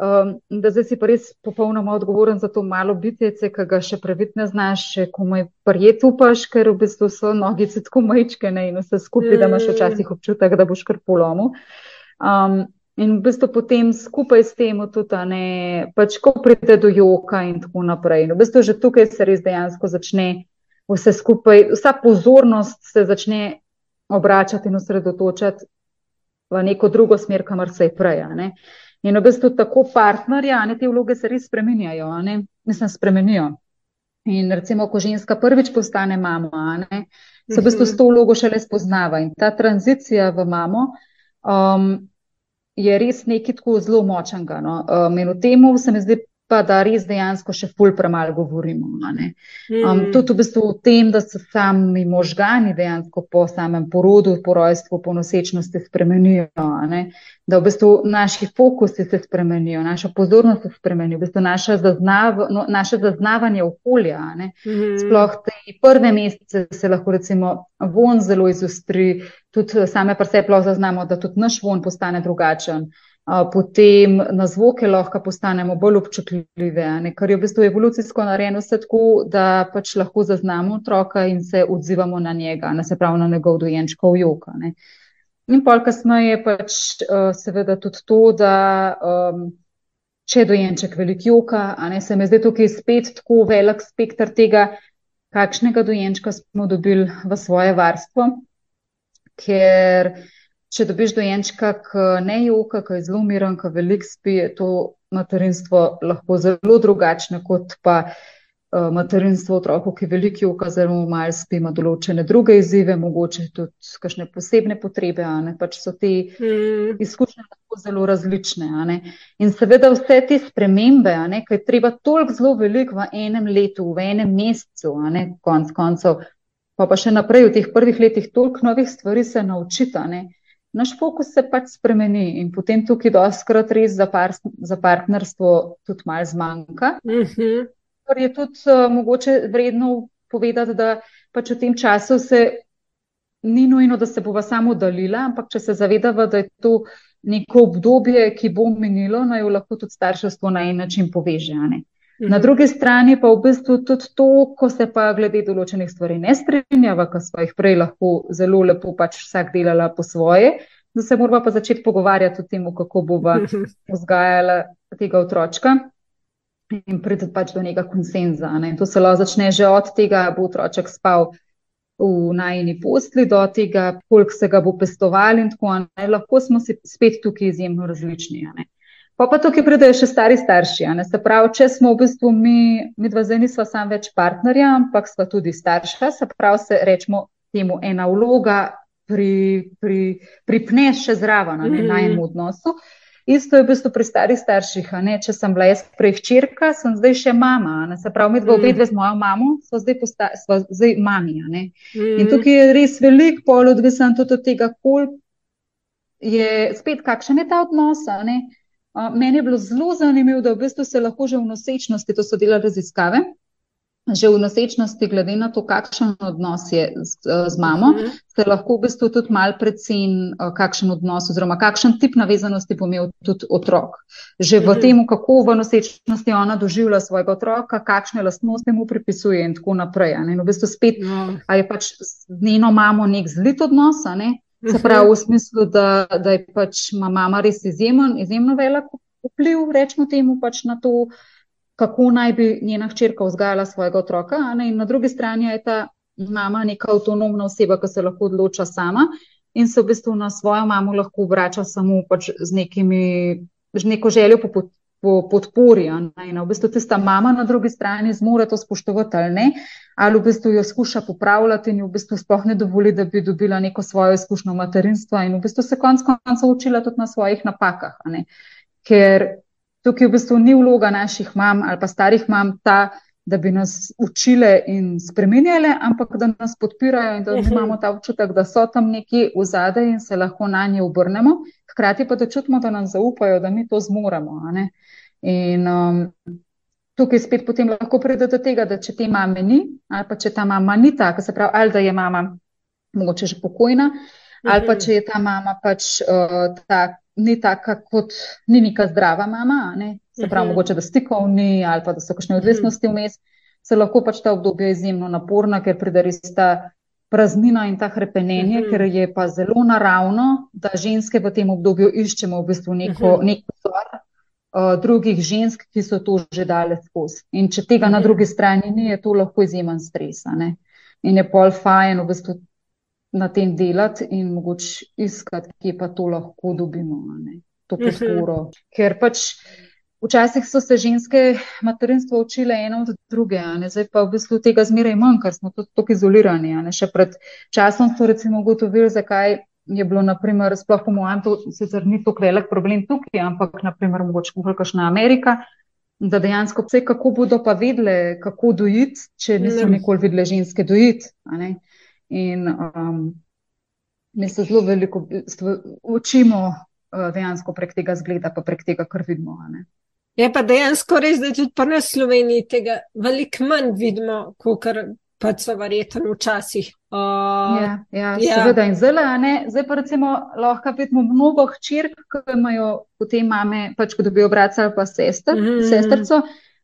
Speaker 2: um, da zdaj si pa res popolnoma odgovoren za to malo bitjece, ki ga še pravit ne znaš, še komaj prijet upaš, ker v bistvu so nogice tako majčke ne, in vse skupaj, da imaš včasih občutek, da boš kar polomil. Um, In v bistvu potem skupaj s tem, tudi, ne, pač, ko pride do joka in tako naprej. In v bistvu že tukaj se res dejansko začne vse skupaj, vsa pozornost se začne obračati in osredotočati v neko drugo smer, kamor se je prej. In v bistvu tako partnerja, ne, te vloge se res spremenjajo, ne, mislim, spremenijo. In recimo, ko ženska prvič postane mama, ne, se v bistvu s to vlogo šele spoznava in ta tranzicija v mamo. Um, je res nekaj tako zelo močnega. No? Um, in o tem se mi zdi pa da res dejansko še ful premalo govorimo. Um, tudi v bistvu o tem, da se sami možgani dejansko po samem porodu, po rojstvu, po nosečnosti spremenijo, da v bistvu naši fokusi se spremenijo, naša pozornost se spremeni, v bistvu naše, zaznav, no, naše zaznavanje okolja. Mm. Sploh te prve mesece se lahko recimo von zelo izostri, tudi same pa se lahko zaznamo, da tudi naš von postane drugačen potem na zvoke lahko postanemo bolj občutljive, ne? kar je v bistvu evolucijsko narejeno vse tako, da pač lahko zaznamo otroka in se odzivamo na njega, ne se pravi na njegov dojenčkov joka. Ne? In pol kasneje je pač uh, seveda tudi to, da um, če je dojenček velik joka, a ne se mi zdi tukaj spet tako velik spektr tega, kakšnega dojenčka smo dobili v svoje varstvo, ker če dobiš dojenčka, ki ne joka, ki je zelo miren, ki veliko spi, je to materinstvo lahko zelo drugačno kot pa uh, materinstvo otroku, ki veliko joka, zelo malo spi, ima določene druge izzive, mogoče tudi kakšne posebne potrebe, ne pač so te mm. izkušnje lahko zelo različne. In seveda vse te spremembe, ki je treba toliko zelo veliko v enem letu, v enem mesecu, konc koncev. Pa, pa še naprej v teh prvih letih toliko novih stvari se naučita. Ne? Naš fokus se pač spremeni in potem tukaj doskrat res za, par, za partnerstvo tudi malo zmanjka. Mm -hmm. Je tudi uh, mogoče vredno povedati, da pač v tem času se ni nujno, da se bova samo dalila, ampak če se zavedava, da je to neko obdobje, ki bo minilo, naj jo lahko tudi starševstvo na en način poveže. Ne? Na mhm. drugi strani pa v bistvu tudi to, ko se pa glede določenih stvari ne strinjava, ki smo jih prej lahko zelo lepo pač vsak delala po svoje, da se moramo pa začeti pogovarjati o tem, kako bova vzgajala tega otročka in priti pač do nekega konsenza. Ne. To se lahko začne že od tega, bo otroček spal v najni postli, do tega, koliko se ga bo pestovali in tako naprej. Lahko smo si spet tukaj izjemno različni. Ne. Pa pa tukaj pridejo še stari starši. Se pravi, če smo v bistvu mi, mi dva zdaj nismo samo več partnerja, ampak smo tudi starša, se pravi, se rečemo temu ena vloga pri, pri, pripneš še zraven mm. na enem odnosu. Isto je v bistvu pri starih starših. Če sem bila jaz prej hčerka, sem zdaj še mama. Ne? Se pravi, mi dva mm. obedve z mojo mamo, smo zdaj, posta, smo zdaj mami. Mm. In tukaj je res velik pol odvisen tudi od tega, koliko je spet, kakšen je ta odnos. Meni je bilo zelo zanimivo, da v bistvu se lahko že v nosečnosti, to so delali raziskave, že v nosečnosti, glede na to, kakšen odnos je z, z mamo, mhm. se lahko v bistvu tudi mal predcen, kakšen odnos oziroma kakšen tip navezanosti bo imel tudi otrok. Že v mhm. tem, kako v nosečnosti ona doživlja svojega otroka, kakšne lastnosti mu pripisuje in tako naprej. In v bistvu spet, no. ali je pač z njeno mamo nek zlit odnos, ne? Se pravi, v smislu, da, da je pač mama res izjemen, izjemno velik vpliv, rečemo temu, pač na to, kako naj bi njena hčerka vzgajala svojega otroka. In na drugi strani je ta mama neka avtonomna oseba, ki se lahko odloča sama in se v bistvu na svojo mamo lahko vrača samo pač z, nekimi, z neko željo po, po podpori. In v bistvu tista mama na drugi strani zmore to spoštovati ali ne, ali v bistvu jo skuša popravljati in v bistvu sploh ne dovoli, da bi dobila neko svojo izkušnjo materinstva in v bistvu se konc konca učila tudi na svojih napakah. Ker tukaj v bistvu ni vloga naših mam ali pa starih mam ta, da bi nas učile in spremenjale, ampak da nas podpirajo in da imamo ta občutek, da so tam neki v zadej in se lahko na nje obrnemo, hkrati pa da čutimo, da nam zaupajo, da mi to zmoremo. In um, tukaj spet potem lahko pride do tega, da če te mame ni, ali pa če ta mama ni taka, se pravi, ali da je mama mogoče že pokojna, ali pa mhm. če je ta mama pač uh, tak, ni taka, kot ni neka zdrava mama, ne? se pravi, uh -huh. mogoče da stikov ni ali pa da so kakšne odvisnosti vmes, se lahko pač ta obdobje izjemno naporna, ker pride res ta praznina in ta hrepenenje, uh -huh. ker je pa zelo naravno, da ženske v tem obdobju iščemo v bistvu neko, uh -huh. nek vzor. Uh, drugih žensk, ki so to že dale skozi. In če tega na drugi strani ni, je to lahko izjemen stres. In je pol fajn v bistvu na tem delati in mogoče iskati, kje pa to lahko dobimo, ne? to mhm. podporo. Uh -huh. Ker pač včasih so se ženske materinstvo učile eno od druge, zdaj pa v bistvu tega zmeraj manj, ker smo tudi tako izolirani. Še pred časom so recimo ugotovili, zakaj. Je bilo, naprimer, sploh po mojem, to sicer ni tako velik problem tukaj, ampak, naprimer, mogoče kakšna Amerika, da dejansko vse, kako bodo pa vedle, kako dojiti, če niso nikoli videle ženske dojiti. In um, mi se zelo veliko učimo uh, dejansko prek tega zgleda, pa prek tega, kar vidimo.
Speaker 1: Je pa dejansko res, da tudi pri nas v Sloveniji tega veliko manj vidimo, kot pa so verjetno včasih.
Speaker 2: Uh, ja, ja, ja, seveda in zelo, ne. Zdaj pa recimo lahko vidimo mnogo hčerk, ki imajo potem mame, pač ko dobijo brat ali pa sester, mm -hmm. sestrco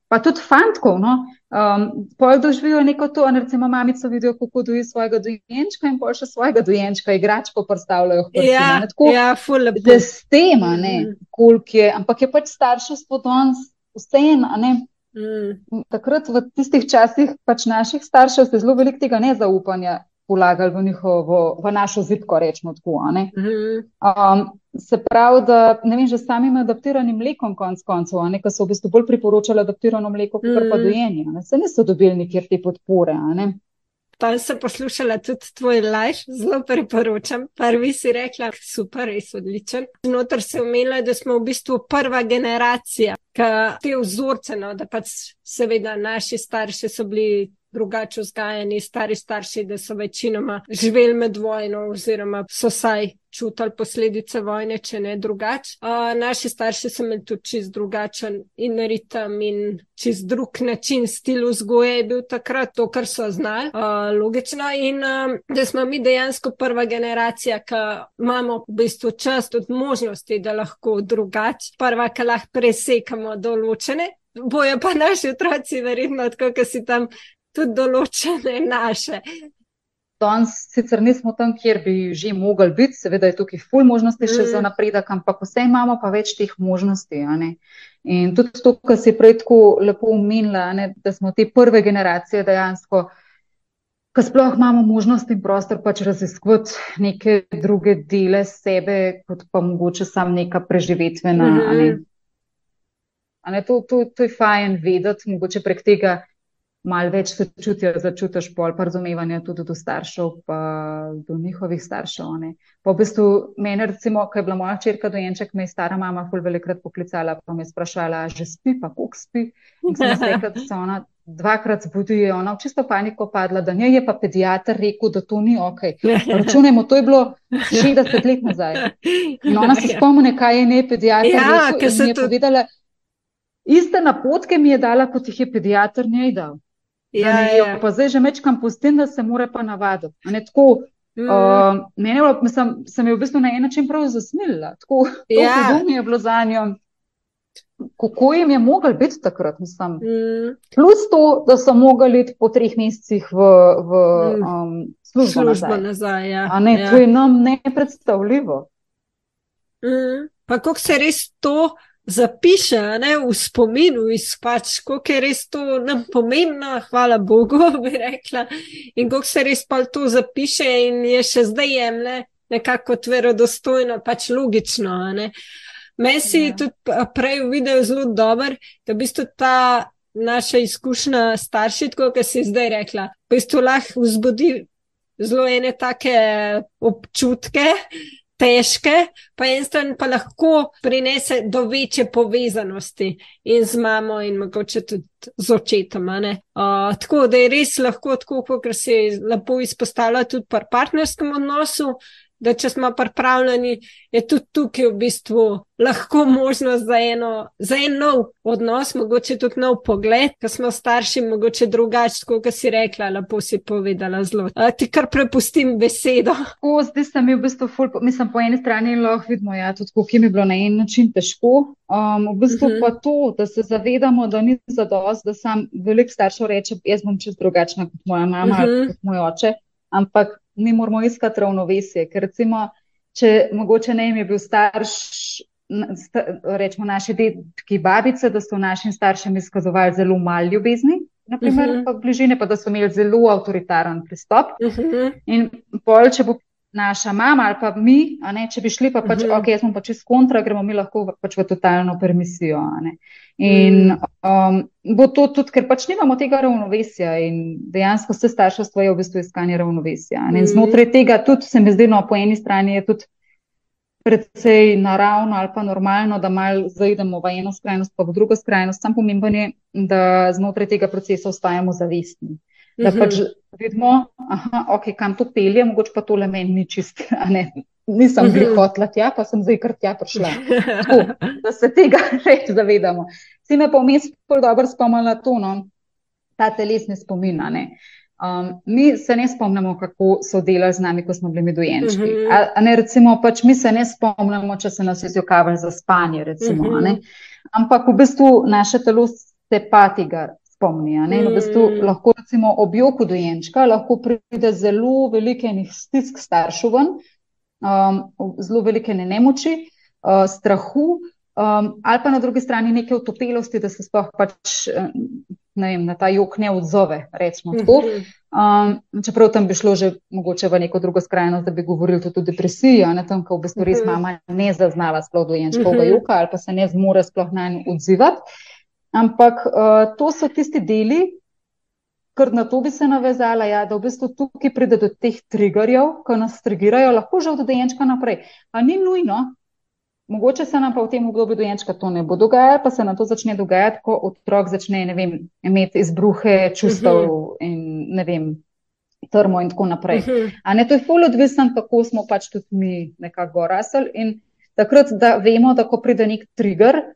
Speaker 2: pa tudi fantkov. No? Um, pol doživijo neko to, in recimo mamico vidijo, kako doji svojega dojenčka, in pol še svojega dojenčka, igračko predstavljajo.
Speaker 1: Ja, ja, fully.
Speaker 2: Da s tem, ne, mm. koliko je, ampak je pač starševstvo danes vseeno, ne. Mm. Takrat v tistih časih pač naših staršev se zelo veliko tega nezaupanja vlagali v njihovo, v našo zidko, rečemo tako. -hmm. um, se pravi, da ne vem, že samim adaptiranim mlekom, konc koncev, ki so v bistvu bolj priporočali adaptirano mleko, kot mm pa dojenje, ne? se niso dobili nikjer te podpore.
Speaker 1: Tam sem poslušala tudi tvoj live, zelo priporočam. Prvi si rekla, super, res odličen. Znotraj se umela, da smo v bistvu prva generacija, ki te vzorce, no, da pač seveda naši starši so bili drugače vzgajani, stari starši, da so večinoma živeli med vojno, oziroma so saj čutili posledice vojne, če ne drugače. Uh, naši starši so imeli tudi čist drugačen in ritem in čist drug način, stil vzgoje je bil takrat to, kar so znali. Uh, logično in um, da smo mi dejansko prva generacija, ki imamo v bistvu čas, tudi možnosti, da lahko drugače, prva, ki lahko presekamo določene. Bojo pa naši otroci, verjetno, kot si tam tudi določene naše.
Speaker 2: Danes sicer nismo tam, kjer bi že mogli biti, seveda je tukaj ful možnosti mm. še za napredek, ampak vse imamo pa več teh možnosti. In tudi to, kar si prej tako lepo umenila, da smo te prve generacije dejansko, ki sploh imamo možnost in prostor pač raziskovati neke druge dele sebe, kot pa mogoče sam neka preživetvena. Mm -hmm. ne? To, to, to je fajn vedeti, mogoče prek tega malo več sočutja začutiš, pol pa razumevanja tudi do staršev, pa do njihovih staršev. Ne. Pa v bistvu meni, recimo, ko je bila moja črka dojenček, me je stara mama ful velikrat poklicala, pa me je sprašvala, že spi, pa kuk spi. In sem rekla, da se ona dvakrat zbudi, je ona v čisto paniko padla, da njej je pa pediatr rekel, da to ni ok. Računajmo, to je bilo 60 let nazaj. In ona se spomne, kaj je ne pediatr ja, rekel, in mi je to... povedala, iste napotke mi je dala, kot jih je pediatr njej dal. Ja, ne, ja. Pa zdaj že mečkam pustim, da se mora pa navaditi. Mm. uh, mene je, mislim, sem jo v bistvu na en način prav zasmilila. Tako ja. je bilo za njo. Kako jim je mogel biti takrat? Mislim, mm. Plus to, da so mogli iti po treh mesecih v, v mm. um, službo, službo nazaj. nazaj ja. ne, ja. To je nam nepredstavljivo.
Speaker 1: Mm. Pa kako se res to zapiše ne, v spominu, izpač, koliko je res to nam pomembno, hvala Bogu, bi rekla, in koliko se res pa to zapiše in je še zdaj jemle nekako verodostojno, pač logično. Meni si ja. tudi prej videl zelo dober, da v bistvu ta naša izkušnja starši, kot si zdaj rekla, v bistvu lahko vzbudi zelo ene take občutke, težke, pa en stran pa lahko prinese do večje povezanosti in z mamo, in mogoče tudi z očetom. Uh, tako da je res lahko, tako kot se je lepo izpostavljalo, tudi pri partnerskem odnosu, da če smo pripravljeni, je tudi tukaj v bistvu lahko možnost za, eno, za en nov odnos, mogoče tudi nov pogled, ker smo starši, mogoče drugače, kot si rekla, lepo si povedala zelo. A, ti kar prepustim besedo.
Speaker 2: O, zdaj sem v bistvu, ful, mislim, po eni strani lahko vidimo, ja, tudi kako mi je bilo na en način težko. Um, v bistvu uh mhm. -huh. pa to, da se zavedamo, da ni zadost, da sam velik staršev reče, jaz bom čez drugačna kot moja mama uh -huh. ali mhm. kot moj oče, ampak mi moramo iskati ravnovesje. Ker recimo, če mogoče ne jim je bil starš, rečemo naše detki babice, da so našim staršem izkazovali zelo malo ljubezni, naprimer, uh mhm. -huh. pa bližine, pa da so imeli zelo avtoritaren pristop. Uh mhm. -huh. In pol, če bo naša mama ali pa mi, ne, če bi šli pa pač, uh -huh. ok, jaz smo pač iz kontra, gremo mi lahko pač v totalno permisijo. In um, bo to tudi, ker pač nimamo tega ravnovesja in dejansko vse starševstvo je v bistvu iskanje ravnovesja. In mm. znotraj tega tudi se mi zdi, no, po eni strani je tudi predvsej naravno ali pa normalno, da mal zaidemo v eno skrajnost, pa v drugo skrajnost. Sam pomemben je, da znotraj tega procesa ostajamo zavestni. Da pač mhm. vidimo, da okay, kam to pelje, mogoče pa tole meni ni čist, nisem bil mhm. hotla tja, pa sem zdaj kar tja prišla. Tako, da se tega res zavedamo. Si me pa vmes bolj dobro spomnila to, no, ta telesni spomin. Um, mi se ne spomnimo, kako so delali z nami, ko smo bili dojenčki. Uh -huh. a, a ne, recimo, pač mi se ne spomnimo, če se nas je zjokavali za spanje. Recimo, uh -huh. Ampak v bistvu naše telo se pa tega spomni. In v bistvu lahko recimo ob joku dojenčka lahko pride zelo velike stisk staršev ven, um, zelo velike nemoči, uh, strahu, um, ali pa na drugi strani neke utopelosti, da se sploh pač ne vem, na ta jok ne odzove. Mhm. Um, čeprav tam bi šlo že mogoče v neko drugo skrajnost, da bi govorili tudi o depresiji, ne tam, ko v bistvu res mhm. mama ne zaznava sploh dojenčkovega mhm. joka ali pa se ne zmore sploh na njo odzivati. Ampak uh, to so tisti deli, ker na to bi se navezala, ja, da v bistvu tukaj pride do teh triggerjev, ki nas trigirajo, lahko že od dojenčka naprej. Pa ni nujno, mogoče se nam pa v tem obdobju dojenčka to ne bo dogajalo, pa se nam to začne dogajati, ko otrok začne vem, imeti izbruhe čustev uh mhm. -huh. in ne vem. Trmo in tako naprej. Uh mhm. -huh. ne, to je fully odvisno, kako smo pač tudi mi nekako rasli. In takrat, da vemo, da ko pride nek trigger,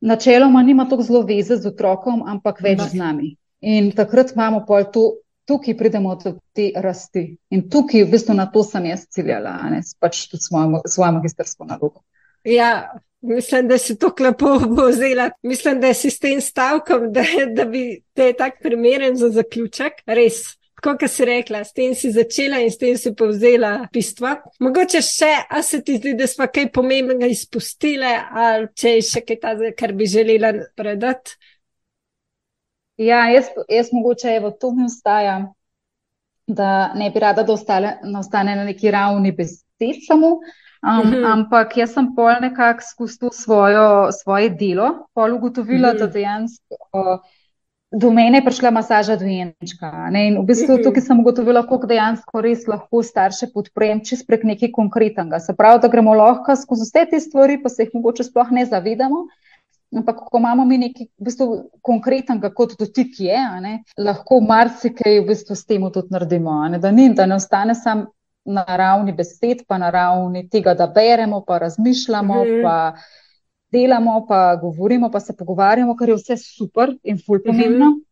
Speaker 2: načeloma nima tako zelo veze z otrokom, ampak več z nami. In takrat imamo pol to, tukaj pridemo do te rasti. In tukaj, v bistvu, na to sem jaz ciljala, ne pač tudi svojo, svojo magistrsko nalogo.
Speaker 1: Ja. Mislim, da si to lepo vzela. Mislim, da si s tem stavkom, da, da bi te tak primeren za zaključek. Res, kot si rekla, s tem si začela in s tem si povzela bistva. Mogoče še, a se ti zdi, da smo kaj pomembnega izpustile, ali če je še kaj tazga, kar bi želela predati?
Speaker 2: Ja, jaz, jaz mogoče evo, to mi ostaja, da ne bi rada, da ostale, ostane na neki ravni besed samo, um, uhum. ampak jaz sem pol nekako skozi to svojo, svoje delo, pol ugotovila, uhum. da dejansko. Uh, do mene je prišla masaža dojenčka. In v bistvu mhm. tukaj sem ugotovila, kako dejansko res lahko starše podprem čez prek nekaj konkretnega. Se pravi, da gremo lahko skozi vse te stvari, pa se jih mogoče sploh ne zavedamo. Ampak, ko imamo mi nekaj v bistvu, konkretnega, kot dotik je, ne, lahko marsikaj v bistvu s tem tudi naredimo. Ne, da, ni, da ne ostane samo na ravni besed, pa na ravni tega, da beremo, pa razmišljamo. Mm. Pa, delamo, pa govorimo, pa se pogovarjamo, kar je vse super in ful pomembno. Mm -hmm.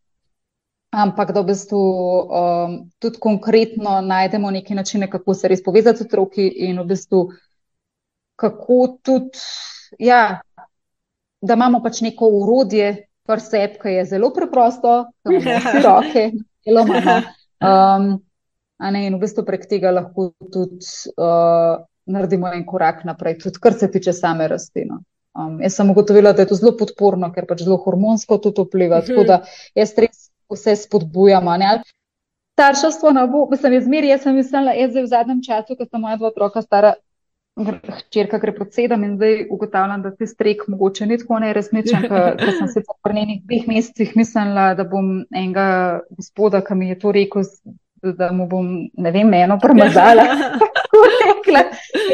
Speaker 2: Ampak da v bistvu um, tudi konkretno najdemo neke načine, kako se res povezati z otroki, in v bistvu kako tudi, ja, da imamo pač neko urodje, kar se je, ki je zelo preprosto, da imamo vse roke, zelo malo. Um, ne, in v bistvu prek tega lahko tudi uh, naredimo en korak naprej, tudi kar se tiče same rasti. No. Um, jaz sem ugotovila, da je to zelo podporno, ker pač zelo hormonsko tudi vpliva. Tako da jaz res vse spodbujam. Starševstvo ne bo, mislim, jaz zmeri, jaz sem mislila, jaz zdaj v zadnjem času, ko sem moja dva otroka stara, hčerka gre pod sedem in zdaj ugotavljam, da ti strek mogoče ni tako neresničen, ker sem se po prvih dveh mesecih mislila, da bom enega gospoda, ki mi je to rekel, da mu bom, ne vem, eno premazala. rekla,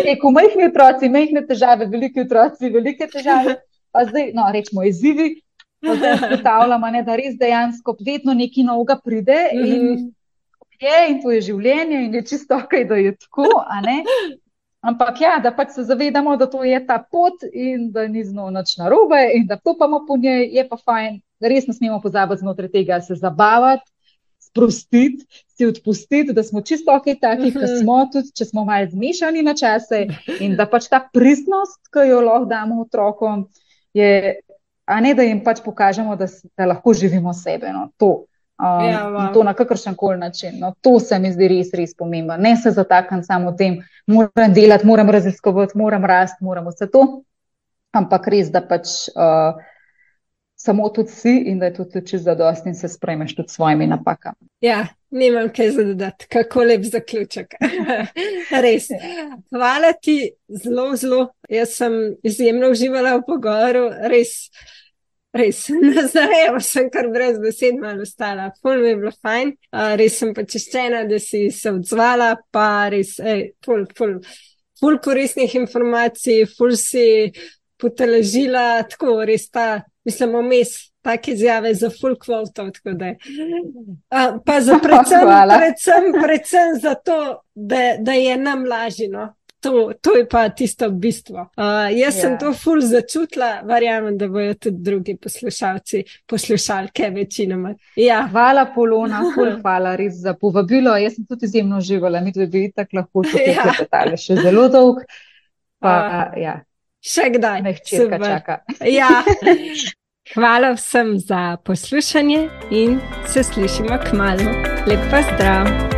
Speaker 2: rekel, majhni otroci, majhne težave, veliki otroci, velike težave. Pa zdaj, no, rečemo, izzivi, pa zdaj ugotavljamo, da res dejansko vedno nekaj novega pride in, mhm. je, in to je življenje in je čisto kaj, da je tako, Ampak ja, da pač se zavedamo, da to je ta pot in da ni z njo noč narobe in da topamo po njej, je pa fajn, da res ne smemo pozabiti znotraj tega se zabavati, sprostiti, si odpustiti, da smo čisto ok, taki, ki mhm. smo, tudi če smo malo zmešani na čase in da pač ta pristnost, ki jo lahko damo otrokom, je, a ne da jim pač pokažemo, da, da lahko živimo sebe. No, to. Um, ja, wow. To na kakršen koli način. No, to se mi zdi res, res pomembno. Ne se zataknem samo v tem, moram delati, moram raziskovati, moram rasti, moram vse to, ampak res, da pač. Uh, samo tudi si in da je tudi čez zadost in se spremeš tudi svojimi napakami.
Speaker 1: Ja, nimam kaj za dodati, kako lep zaključek. Res. Hvala ti zelo, zelo. Jaz sem izjemno uživala v pogovoru, res. Res, zdaj sem kar brez besed malo ostala, ful mi je bilo fajn, res sem pa češčena, da si se odzvala, pa res, ej, ful, ful, ful koristnih informacij, ful si poteležila, tako res ta mislim, omes take izjave za full quote. Pa za predvsem, predvsem, predvsem za to, da, da je nam lažje. No? To, to je pa tisto bistvo. Uh, jaz ja. sem to ful začutila, verjamem, da bojo tudi drugi poslušalci, poslušalke večinoma. Ja.
Speaker 2: Hvala, Polona, ful, hvala res za povabilo. Jaz sem tudi izjemno uživala, mi dve bi tako lahko še ja. klepetali, še zelo dolg. Pa, uh, ja.
Speaker 1: Še kdaj?
Speaker 2: Nehčerka čaka.
Speaker 1: Ja. Hvala vsem za poslušanje in se slišimo k malu. Lep pozdrav!